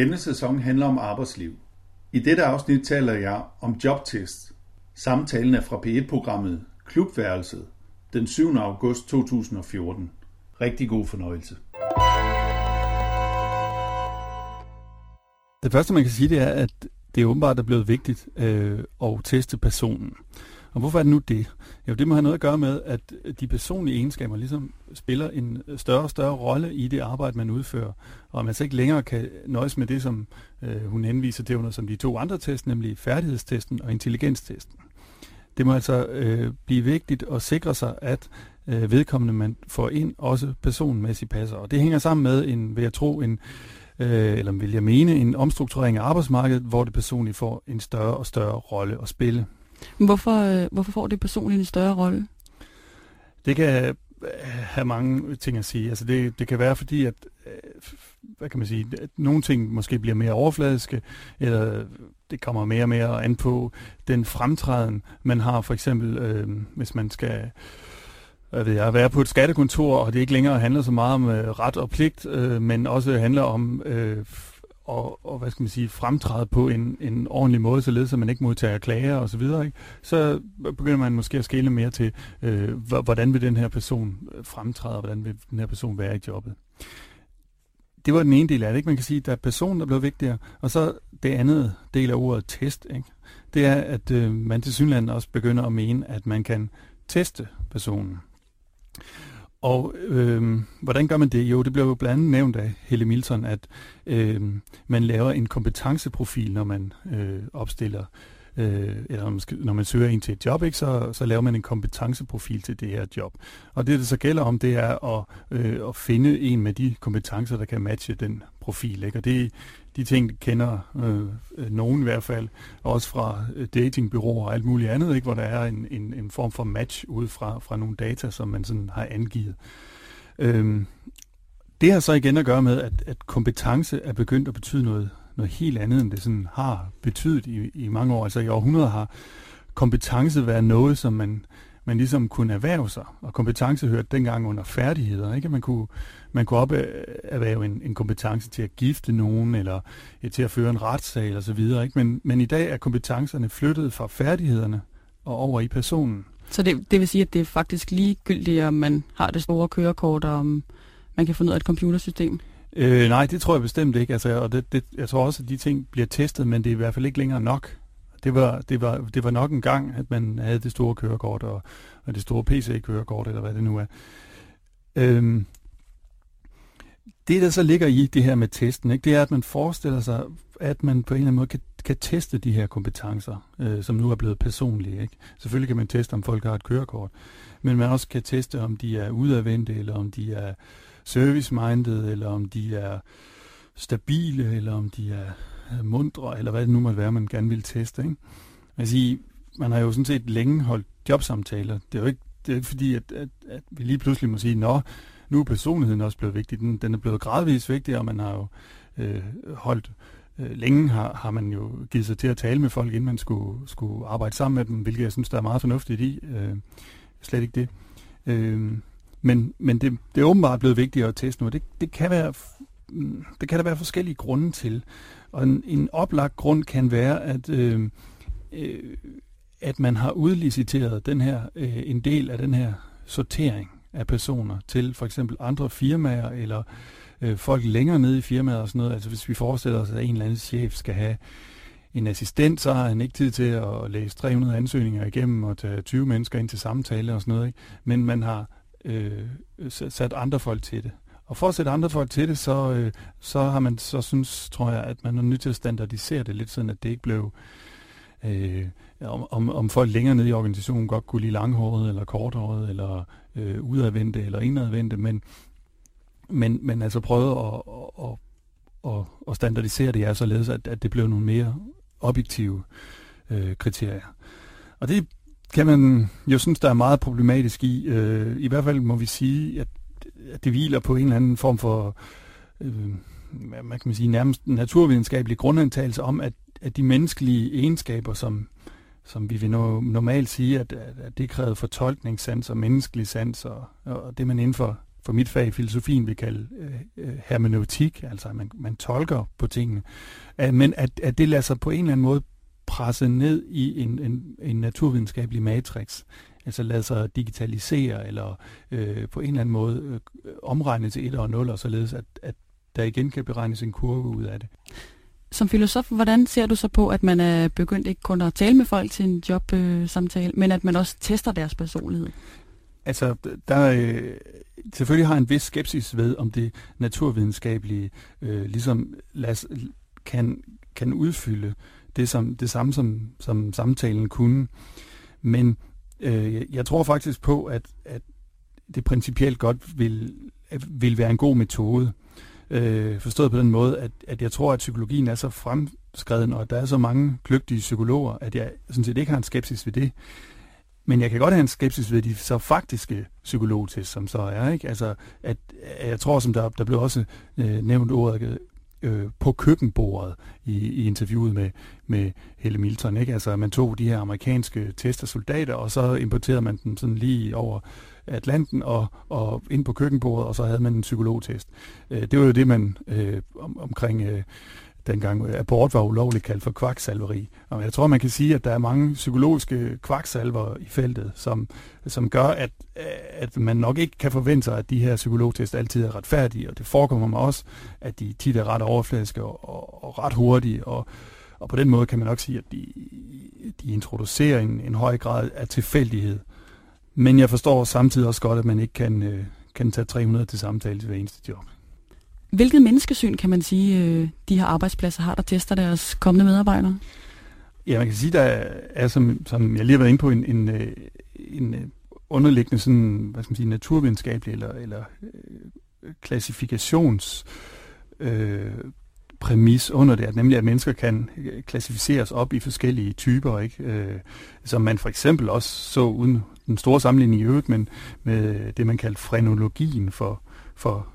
Denne sæson handler om arbejdsliv. I dette afsnit taler jeg om jobtest. Samtalen er fra P1-programmet Klubværelset den 7. august 2014. Rigtig god fornøjelse. Det første, man kan sige, det er, at det er åbenbart er blevet vigtigt øh, at teste personen. Og hvorfor er det nu det? Jo, det må have noget at gøre med, at de personlige egenskaber ligesom spiller en større og større rolle i det arbejde, man udfører. Og man så ikke længere kan nøjes med det, som øh, hun henviser til under som de to andre test, nemlig færdighedstesten og intelligenstesten. Det må altså øh, blive vigtigt at sikre sig, at øh, vedkommende man får ind også personmæssigt passer. Og det hænger sammen med en, vil jeg tro, en øh, eller vil jeg mene, en omstrukturering af arbejdsmarkedet, hvor det personligt får en større og større rolle at spille. Hvorfor, øh, hvorfor får det personligt en større rolle? Det kan øh, have mange ting at sige. Altså det, det kan være fordi, at, øh, hvad kan man sige, at nogle ting måske bliver mere overfladiske, eller det kommer mere og mere an på den fremtræden, man har. For eksempel, øh, hvis man skal hvad ved jeg, være på et skattekontor, og det ikke længere handler så meget om øh, ret og pligt, øh, men også handler om øh, og, og hvad skal man sige, fremtræde på en, en ordentlig måde, således at man ikke modtager klager og så videre, ikke? så begynder man måske at skille mere til, øh, hvordan vil den her person øh, fremtræde, og hvordan vil den her person være i jobbet. Det var den ene del af det, ikke? Man kan sige, at der er personen, der blev vigtigere, og så det andet del af ordet test, ikke? det er, at øh, man til synligheden også begynder at mene, at man kan teste personen. Og øh, hvordan gør man det? Jo, det bliver jo blandt andet nævnt af Helle Milton, at øh, man laver en kompetenceprofil, når man øh, opstiller, øh, Øh, eller når man, skal, når man søger ind til et job, ikke, så, så laver man en kompetenceprofil til det her job. Og det, det så gælder om, det er at, øh, at finde en med de kompetencer, der kan matche den profil. Ikke? Og det, de ting kender øh, øh nogen i hvert fald, også fra øh, datingbyråer og alt muligt andet, ikke? hvor der er en, en, en form for match ud fra, fra nogle data, som man sådan har angivet. Øhm, det har så igen at gøre med, at, at kompetence er begyndt at betyde noget, noget helt andet, end det sådan har betydet i, i mange år. Altså i århundreder har kompetence været noget, som man man ligesom kunne erhverve sig. Og kompetence hørte dengang under færdigheder. Ikke? Man kunne, man kunne op øh, erhverve en, en kompetence til at gifte nogen, eller øh, til at føre en retssag, eller så videre. Ikke? Men, men i dag er kompetencerne flyttet fra færdighederne og over i personen. Så det, det vil sige, at det er faktisk ligegyldigt, om man har det store kørekort, og om man kan få ud af et computersystem? Øh, nej, det tror jeg bestemt ikke. Altså, og det, det, jeg tror også, at de ting bliver testet, men det er i hvert fald ikke længere nok. Det var, det, var, det var nok en gang, at man havde det store kørekort og, og det store PC-kørekort, eller hvad det nu er. Øhm, det, der så ligger i det her med testen, ikke, det er, at man forestiller sig, at man på en eller anden måde kan, kan teste de her kompetencer, øh, som nu er blevet personlige. Ikke? Selvfølgelig kan man teste, om folk har et kørekort, men man også kan teste, om de er udadvendte, eller om de er service-minded, eller om de er stabile, eller om de er mundre, eller hvad det nu måtte være, man gerne vil teste. Ikke? Man, sige, man har jo sådan set længe holdt jobsamtaler. Det er jo ikke, det er ikke fordi, at, at, at vi lige pludselig må sige, nå, nu er personligheden også blevet vigtig. Den, den er blevet gradvist vigtig, og man har jo øh, holdt øh, længe har, har man jo givet sig til at tale med folk, inden man skulle, skulle arbejde sammen med dem, hvilket jeg synes, der er meget fornuftigt i. Øh, slet ikke det. Øh, men men det, det er åbenbart blevet vigtigere at teste nu. Det, det, kan være, mm, det kan der være forskellige grunde til. Og en, en oplagt grund kan være, at, øh, øh, at man har udliciteret den her, øh, en del af den her sortering af personer til for eksempel andre firmaer eller øh, folk længere nede i firmaet og sådan noget. Altså hvis vi forestiller os, at en eller anden chef skal have en assistent, så har han ikke tid til at læse 300 ansøgninger igennem og tage 20 mennesker ind til samtale og sådan noget. Ikke? Men man har øh, sat andre folk til det. Og for at sætte andre folk til det, så, øh, så har man så synes, tror jeg, at man er nødt til at standardisere det lidt sådan, at det ikke blev... Øh, om, om, om folk længere nede i organisationen godt kunne lide langhåret, eller korthåret, eller øh, udadvendte, eller indadvendte, men, men, men altså prøvede at, at, at, at standardisere det, er således, at, at det blev nogle mere objektive øh, kriterier. Og det kan man jo synes, der er meget problematisk i. Øh, I hvert fald må vi sige, at at det hviler på en eller anden form for, øh, man kan man sige, nærmest naturvidenskabelig grundantagelse om, at, at de menneskelige egenskaber, som, som vi vil normalt sige, at, at det kræver fortolkningssans og menneskelig sans, og, og det man inden for for mit fag filosofien vil kalde øh, øh hermeneutik, altså at man, man tolker på tingene, øh, men at, at det lader sig på en eller anden måde presse ned i en, en, en naturvidenskabelig matrix, altså lade sig digitalisere eller øh, på en eller anden måde øh, omregne til 1 og 0, og således at, at der igen kan beregnes en kurve ud af det. Som filosof, hvordan ser du så på, at man er begyndt ikke kun at tale med folk til en jobsamtale, øh, men at man også tester deres personlighed? Altså, der øh, selvfølgelig har en vis skepsis ved, om det naturvidenskabelige øh, ligesom las, kan, kan udfylde det, som, det samme, som, som samtalen kunne. Men øh, jeg tror faktisk på, at, at det principielt godt vil, vil være en god metode. Øh, forstået på den måde, at, at jeg tror, at psykologien er så fremskreden, og at der er så mange kløgtige psykologer, at jeg sådan set ikke har en skepsis ved det. Men jeg kan godt have en skepsis ved de så faktiske psykologtest, som så er. Ikke? Altså, at, at jeg tror, som der, der blev også øh, nævnt ordet øh, på køkkenbordet i, i interviewet med, med Helle Milton. Ikke? Altså, man tog de her amerikanske testersoldater, og så importerede man dem sådan lige over Atlanten og, og ind på køkkenbordet, og så havde man en psykologtest. Øh, det var jo det, man øh, om, omkring... Øh, dengang øh, abort var ulovligt kaldt for kvaksalveri. Og jeg tror, man kan sige, at der er mange psykologiske kvaksalver i feltet, som, som gør, at, at man nok ikke kan forvente sig, at de her psykologtest altid er retfærdige, og det forekommer mig også, at de tit er ret overfladiske og, og, og ret hurtige, og, og på den måde kan man nok sige, at de, de introducerer en, en høj grad af tilfældighed. Men jeg forstår samtidig også godt, at man ikke kan, øh, kan tage 300 til samtale til hver eneste job. Hvilket menneskesyn kan man sige, øh, de her arbejdspladser har, der tester deres kommende medarbejdere? Ja, man kan sige, der er, som, som jeg lige har været inde på, en, en, øh, en øh, underliggende sådan, hvad skal man sige, naturvidenskabelig eller, eller klassifikations øh, præmis under det, at nemlig at mennesker kan klassificeres op i forskellige typer, ikke? Øh, som man for eksempel også så uden den store sammenligning i øvrigt, men med det, man kaldte frenologien for, for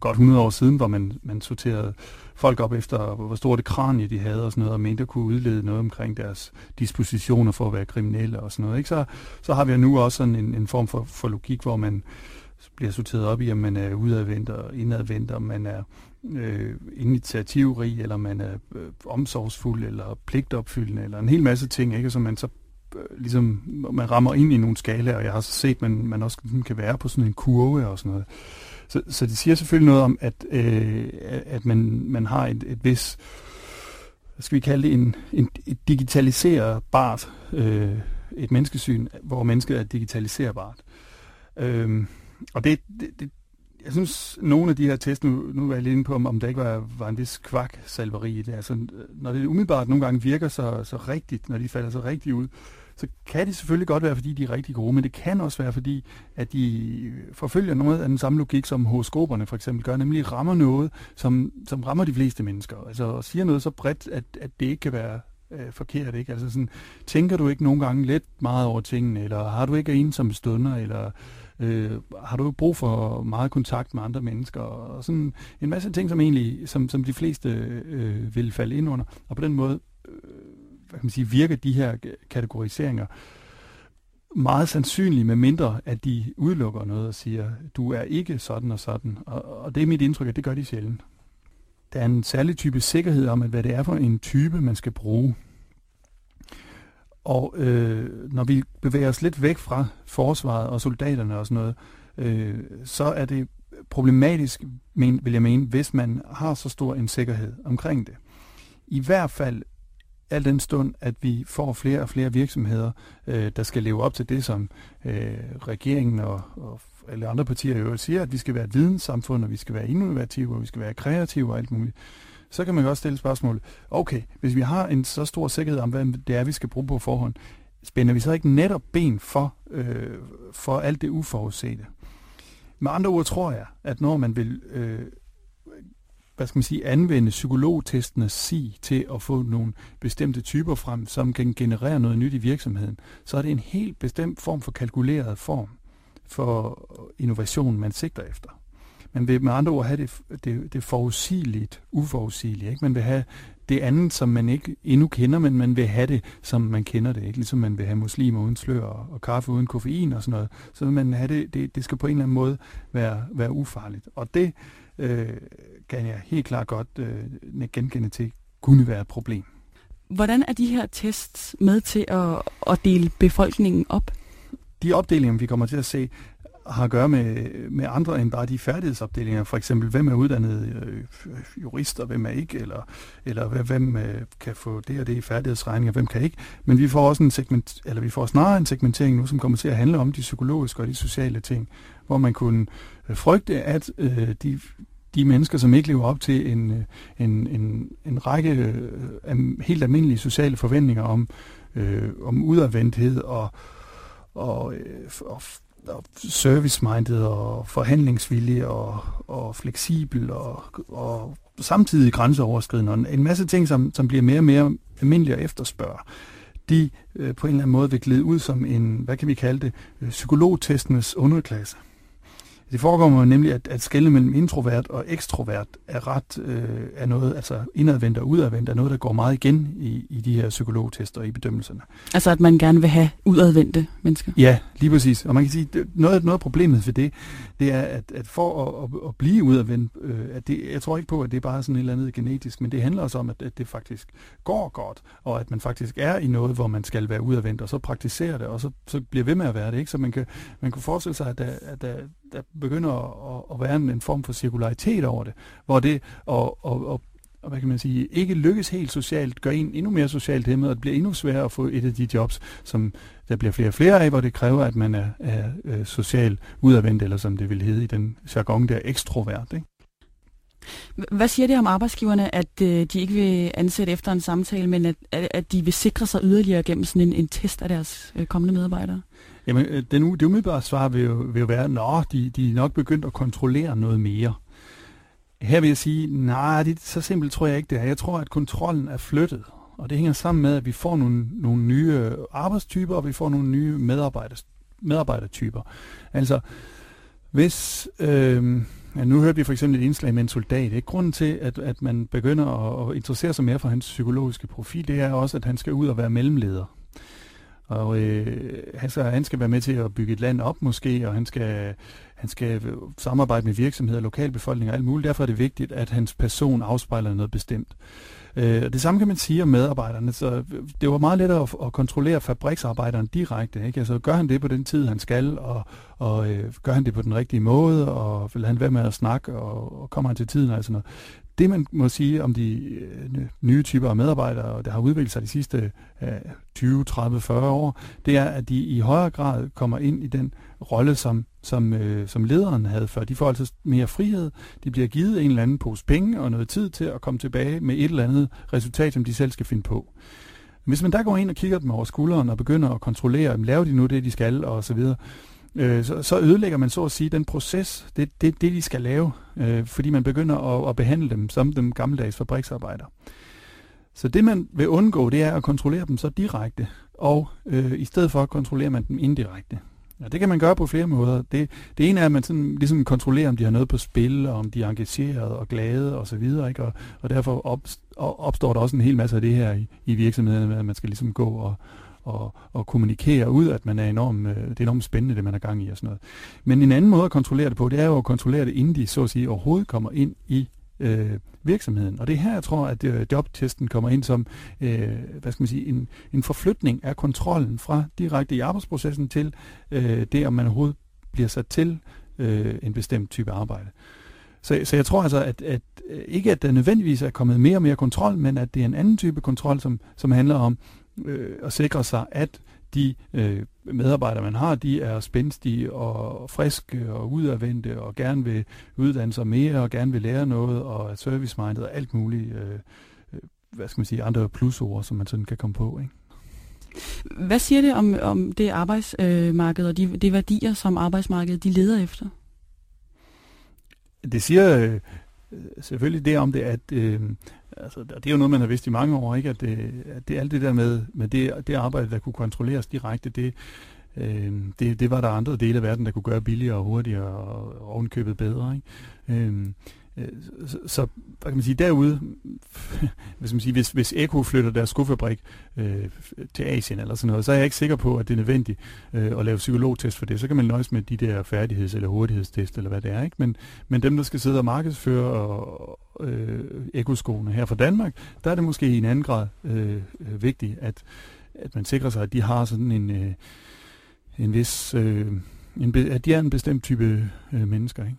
godt 100 år siden, hvor man, man sorterede folk op efter, hvor stort det kranie de havde og sådan noget, og mente at kunne udlede noget omkring deres dispositioner for at være kriminelle og sådan noget. Ikke? Så, så har vi nu også sådan en, en form for, for logik, hvor man bliver sorteret op i, om man er udadvendt og indadvendt, om man er øh, initiativrig, eller man er øh, omsorgsfuld, eller pligtopfyldende, eller en hel masse ting, ikke? som man så øh, ligesom, man rammer ind i nogle skalaer, og jeg har så set, at man, man også kan være på sådan en kurve og sådan noget. Så, så det siger selvfølgelig noget om, at, øh, at man, man har et, et vis, hvad skal vi kalde det, en, en, et digitaliserbart, øh, et menneskesyn, hvor mennesket er digitaliserbart. Øh, og det, det, det, jeg synes, nogle af de her tests, nu, nu er jeg lige inde på, om, om der ikke var, var en vis kvaksalveri i det. Altså, når det umiddelbart nogle gange virker så, så rigtigt, når de falder så rigtigt ud, så kan det selvfølgelig godt være, fordi de er rigtig gode, men det kan også være, fordi at de forfølger noget af den samme logik, som horoskoperne for eksempel gør, nemlig rammer noget, som, som rammer de fleste mennesker. Altså siger noget så bredt, at, at det ikke kan være øh, forkert. Ikke? Altså sådan, tænker du ikke nogle gange lidt meget over tingene, eller har du ikke en som stunder, eller øh, har du brug for meget kontakt med andre mennesker, og sådan en masse ting, som egentlig, som, som de fleste øh, vil falde ind under. Og på den måde øh, hvad kan man sige, virker de her kategoriseringer meget sandsynligt, med mindre at de udelukker noget og siger, du er ikke sådan og sådan. Og, og det er mit indtryk, at det gør de sjældent. Der er en særlig type sikkerhed om, at hvad det er for en type, man skal bruge. Og øh, når vi bevæger os lidt væk fra forsvaret og soldaterne og sådan noget, øh, så er det problematisk, men, vil jeg mene, hvis man har så stor en sikkerhed omkring det. I hvert fald al den stund, at vi får flere og flere virksomheder, øh, der skal leve op til det, som øh, regeringen og, og alle andre partier jo siger, at vi skal være et videnssamfund, og vi skal være innovative, og vi skal være kreative og alt muligt. Så kan man jo også stille spørgsmålet, okay, hvis vi har en så stor sikkerhed om, hvad det er, vi skal bruge på forhånd, spænder vi så ikke netop ben for, øh, for alt det uforudsete? Med andre ord tror jeg, at når man vil øh, hvad skal man sige, anvende psykologtestene SI til at få nogle bestemte typer frem, som kan generere noget nyt i virksomheden, så er det en helt bestemt form for kalkuleret form for innovation, man sigter efter. Man vil med andre ord have det, det, det forudsigeligt, uforudsigeligt. Ikke? Man vil have det andet, som man ikke endnu kender, men man vil have det, som man kender det. Ikke? Ligesom man vil have muslimer uden slør og, og kaffe uden koffein og sådan noget. Så vil man have det, det, det skal på en eller anden måde være, være ufarligt. Og det øh, kan jeg helt klart godt øh, genkende til, kunne være et problem. Hvordan er de her tests med til at, at dele befolkningen op? De opdelinger, vi kommer til at se, har at gøre med, med andre end bare de færdighedsopdelinger. For eksempel, hvem er uddannet øh, jurist, og hvem er ikke, eller, eller hvem øh, kan få det og det i færdighedsregninger, hvem kan ikke. Men vi får også en segment, eller vi får snarere en segmentering nu, som kommer til at handle om de psykologiske og de sociale ting, hvor man kunne øh, frygte, at øh, de, de mennesker, som ikke lever op til en, øh, en, en, en række øh, helt almindelige sociale forventninger om, øh, om udadvendthed og, og, øh, og og service-minded og forhandlingsvillig og, og fleksibel og, og samtidig grænseoverskridende. Og en masse ting, som, som bliver mere og mere almindelige at efterspørge, de øh, på en eller anden måde vil glide ud som en, hvad kan vi kalde det, øh, psykologtestenes underklasse. Det forekommer nemlig, at, at skælde mellem introvert og ekstrovert er ret øh, er noget, altså indadvendt og udadvendt er noget, der går meget igen i, i de her psykologtester og i bedømmelserne. Altså at man gerne vil have udadvendte mennesker? Ja, lige præcis. Og man kan sige, noget, noget af problemet ved det, det er, at, at for at, at, at blive udadvendt, øh, at det, jeg tror ikke på, at det er bare sådan et eller andet genetisk, men det handler også om, at, at det faktisk går godt, og at man faktisk er i noget, hvor man skal være udadvendt, og så praktiserer det, og så, så bliver ved med at være det. Ikke? Så man kan, man kan forestille sig, at der, at der, der begynder at, at være en, en form for cirkularitet over det, hvor det og, og, og, og hvad kan man sige, ikke lykkes helt socialt, gør en endnu mere socialt hæmmet, og det bliver endnu sværere at få et af de jobs, som der bliver flere og flere af, hvor det kræver, at man er, er, er udadvendt, eller som det vil hedde i den jargon der, ekstrovert. Ikke? Hvad siger det om arbejdsgiverne, at øh, de ikke vil ansætte efter en samtale, men at, at de vil sikre sig yderligere gennem sådan en, en test af deres øh, kommende medarbejdere? Jamen, øh, den, det umiddelbare svar vil jo, vil jo være, at de, de er nok begyndt at kontrollere noget mere. Her vil jeg sige, nej, det, så simpelt tror jeg ikke det er. Jeg tror, at kontrollen er flyttet. Og det hænger sammen med, at vi får nogle, nogle nye arbejdstyper, og vi får nogle nye medarbejder, medarbejdertyper. Altså, hvis... Øh, Ja, nu hørte vi for eksempel et indslag med en soldat. Ikke? Grunden til, at, at man begynder at, at interessere sig mere for hans psykologiske profil, det er også, at han skal ud og være mellemleder. Og øh, han, skal, han skal være med til at bygge et land op måske, og han skal, han skal øh, samarbejde med virksomheder, lokalbefolkning og alt muligt. Derfor er det vigtigt, at hans person afspejler noget bestemt. Øh, det samme kan man sige om medarbejderne. Så øh, det var meget lettere at, at kontrollere fabriksarbejderen direkte. Ikke? Altså, gør han det på den tid, han skal, og, og øh, gør han det på den rigtige måde, og vil han være med at snakke, og, og kommer han til tiden og sådan noget. Det man må sige om de øh, nye typer af medarbejdere, der har udviklet sig de sidste 20, 30, 40 år, det er, at de i højere grad kommer ind i den rolle, som, som, øh, som lederen havde før. De får altså mere frihed, de bliver givet en eller anden pose penge og noget tid til at komme tilbage med et eller andet resultat, som de selv skal finde på. Hvis man der går ind og kigger dem over skulderen og begynder at kontrollere, laver de nu det, de skal, og så videre, øh, så, så ødelægger man så at sige den proces, det det, det de skal lave, øh, fordi man begynder at, at behandle dem som dem gammeldags fabriksarbejder. Så det man vil undgå, det er at kontrollere dem så direkte, og øh, i stedet for kontrollerer man dem indirekte. Ja, det kan man gøre på flere måder. Det, det ene er, at man sådan, ligesom kontrollerer, om de har noget på spil, og om de er engageret og glade osv., og, og, og derfor op, opstår der også en hel masse af det her i, i virksomhederne, med, at man skal ligesom gå og, og, og kommunikere ud, at man er enormt, øh, det er enormt spændende, det man er gang i og sådan noget. Men en anden måde at kontrollere det på, det er jo at kontrollere det, inden de så at sige overhovedet kommer ind i øh, virksomheden. Og det er her, jeg tror, at øh, jobtesten kommer ind som øh, hvad skal man sige, en, en forflytning af kontrollen fra direkte i arbejdsprocessen til øh, det, om man overhovedet bliver sat til øh, en bestemt type arbejde. Så, så jeg tror altså, at, at øh, ikke at der nødvendigvis er kommet mere og mere kontrol, men at det er en anden type kontrol, som, som handler om øh, at sikre sig, at de øh, medarbejdere, man har, de er spændstige og friske og udadvendte og gerne vil uddanne sig mere og gerne vil lære noget og er service-minded og alt muligt, øh, øh, hvad skal man sige, andre plusord, som man sådan kan komme på, ikke? Hvad siger det om, om det arbejdsmarked og de, de værdier, som arbejdsmarkedet de leder efter? Det siger øh, selvfølgelig det om det, at øh, altså, det er jo noget, man har vidst i mange år, ikke? At, det, at det alt det der med, med det, det arbejde, der kunne kontrolleres direkte, det, øh, det, det var der andre dele af verden, der kunne gøre billigere og hurtigere og ovenkøbet bedre. Ikke? Øh, Øh, så, så hvad kan man sige, derude, hvis, man siger, hvis, hvis Eko flytter deres skofabrik øh, til Asien eller sådan noget, så er jeg ikke sikker på, at det er nødvendigt øh, at lave psykologtest for det. Så kan man nøjes med de der færdigheds- eller hurtighedstest, eller hvad det er. Ikke? Men, men dem, der skal sidde og markedsføre og, øh, ekoskoene her fra Danmark, der er det måske i en anden grad øh, øh vigtigt, at, at man sikrer sig, at de har sådan en, øh, en vis... Øh, en, at de er en bestemt type øh, mennesker. Ikke?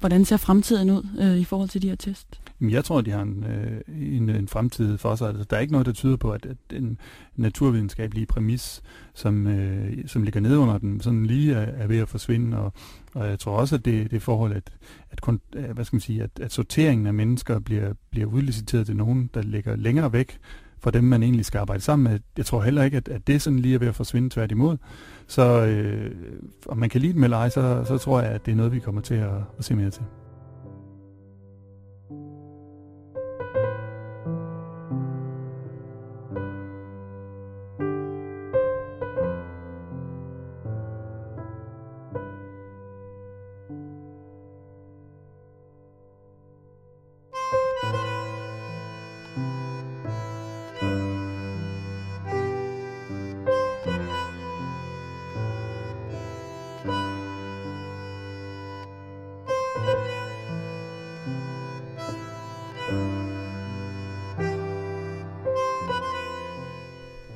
Hvordan ser fremtiden ud øh, i forhold til de her test? Jeg tror, de har en, øh, en, en fremtid for sig. Altså, der er ikke noget, der tyder på, at, at den naturvidenskabelige præmis, som, øh, som ligger nede under den, sådan lige er, er ved at forsvinde. Og, og jeg tror også, at det, det forhold, at, at, kun, øh, hvad skal man sige, at, at sorteringen af mennesker bliver, bliver udliciteret til nogen, der ligger længere væk for dem, man egentlig skal arbejde sammen med. Jeg tror heller ikke, at, at det sådan lige er ved at forsvinde tværtimod. Så øh, om man kan lide dem eller ej, så, så tror jeg, at det er noget, vi kommer til at, at se mere til.